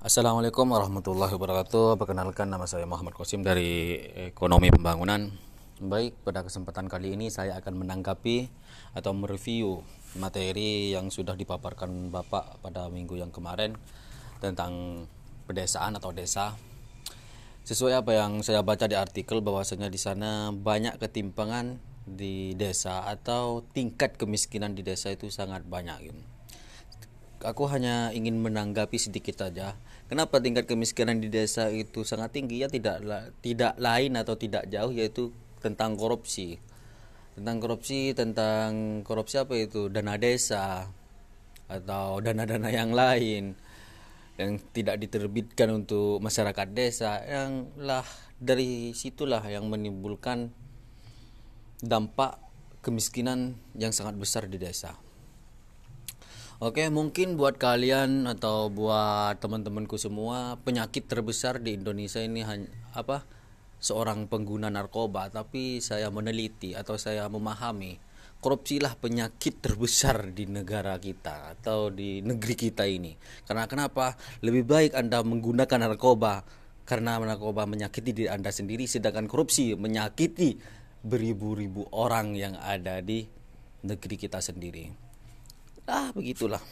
Assalamualaikum warahmatullahi wabarakatuh. Perkenalkan nama saya Muhammad Qasim dari Ekonomi Pembangunan. Baik, pada kesempatan kali ini saya akan menanggapi atau mereview materi yang sudah dipaparkan Bapak pada minggu yang kemarin tentang pedesaan atau desa. Sesuai apa yang saya baca di artikel bahwasanya di sana banyak ketimpangan di desa atau tingkat kemiskinan di desa itu sangat banyak gitu aku hanya ingin menanggapi sedikit saja. Kenapa tingkat kemiskinan di desa itu sangat tinggi ya tidak tidak lain atau tidak jauh yaitu tentang korupsi. Tentang korupsi, tentang korupsi apa itu? Dana desa atau dana-dana yang lain yang tidak diterbitkan untuk masyarakat desa yang lah dari situlah yang menimbulkan dampak kemiskinan yang sangat besar di desa. Oke, mungkin buat kalian atau buat teman-temanku semua, penyakit terbesar di Indonesia ini hanya apa? Seorang pengguna narkoba, tapi saya meneliti atau saya memahami korupsilah penyakit terbesar di negara kita atau di negeri kita ini. Karena kenapa? Lebih baik Anda menggunakan narkoba karena narkoba menyakiti diri Anda sendiri sedangkan korupsi menyakiti beribu-ribu orang yang ada di negeri kita sendiri ah begitulah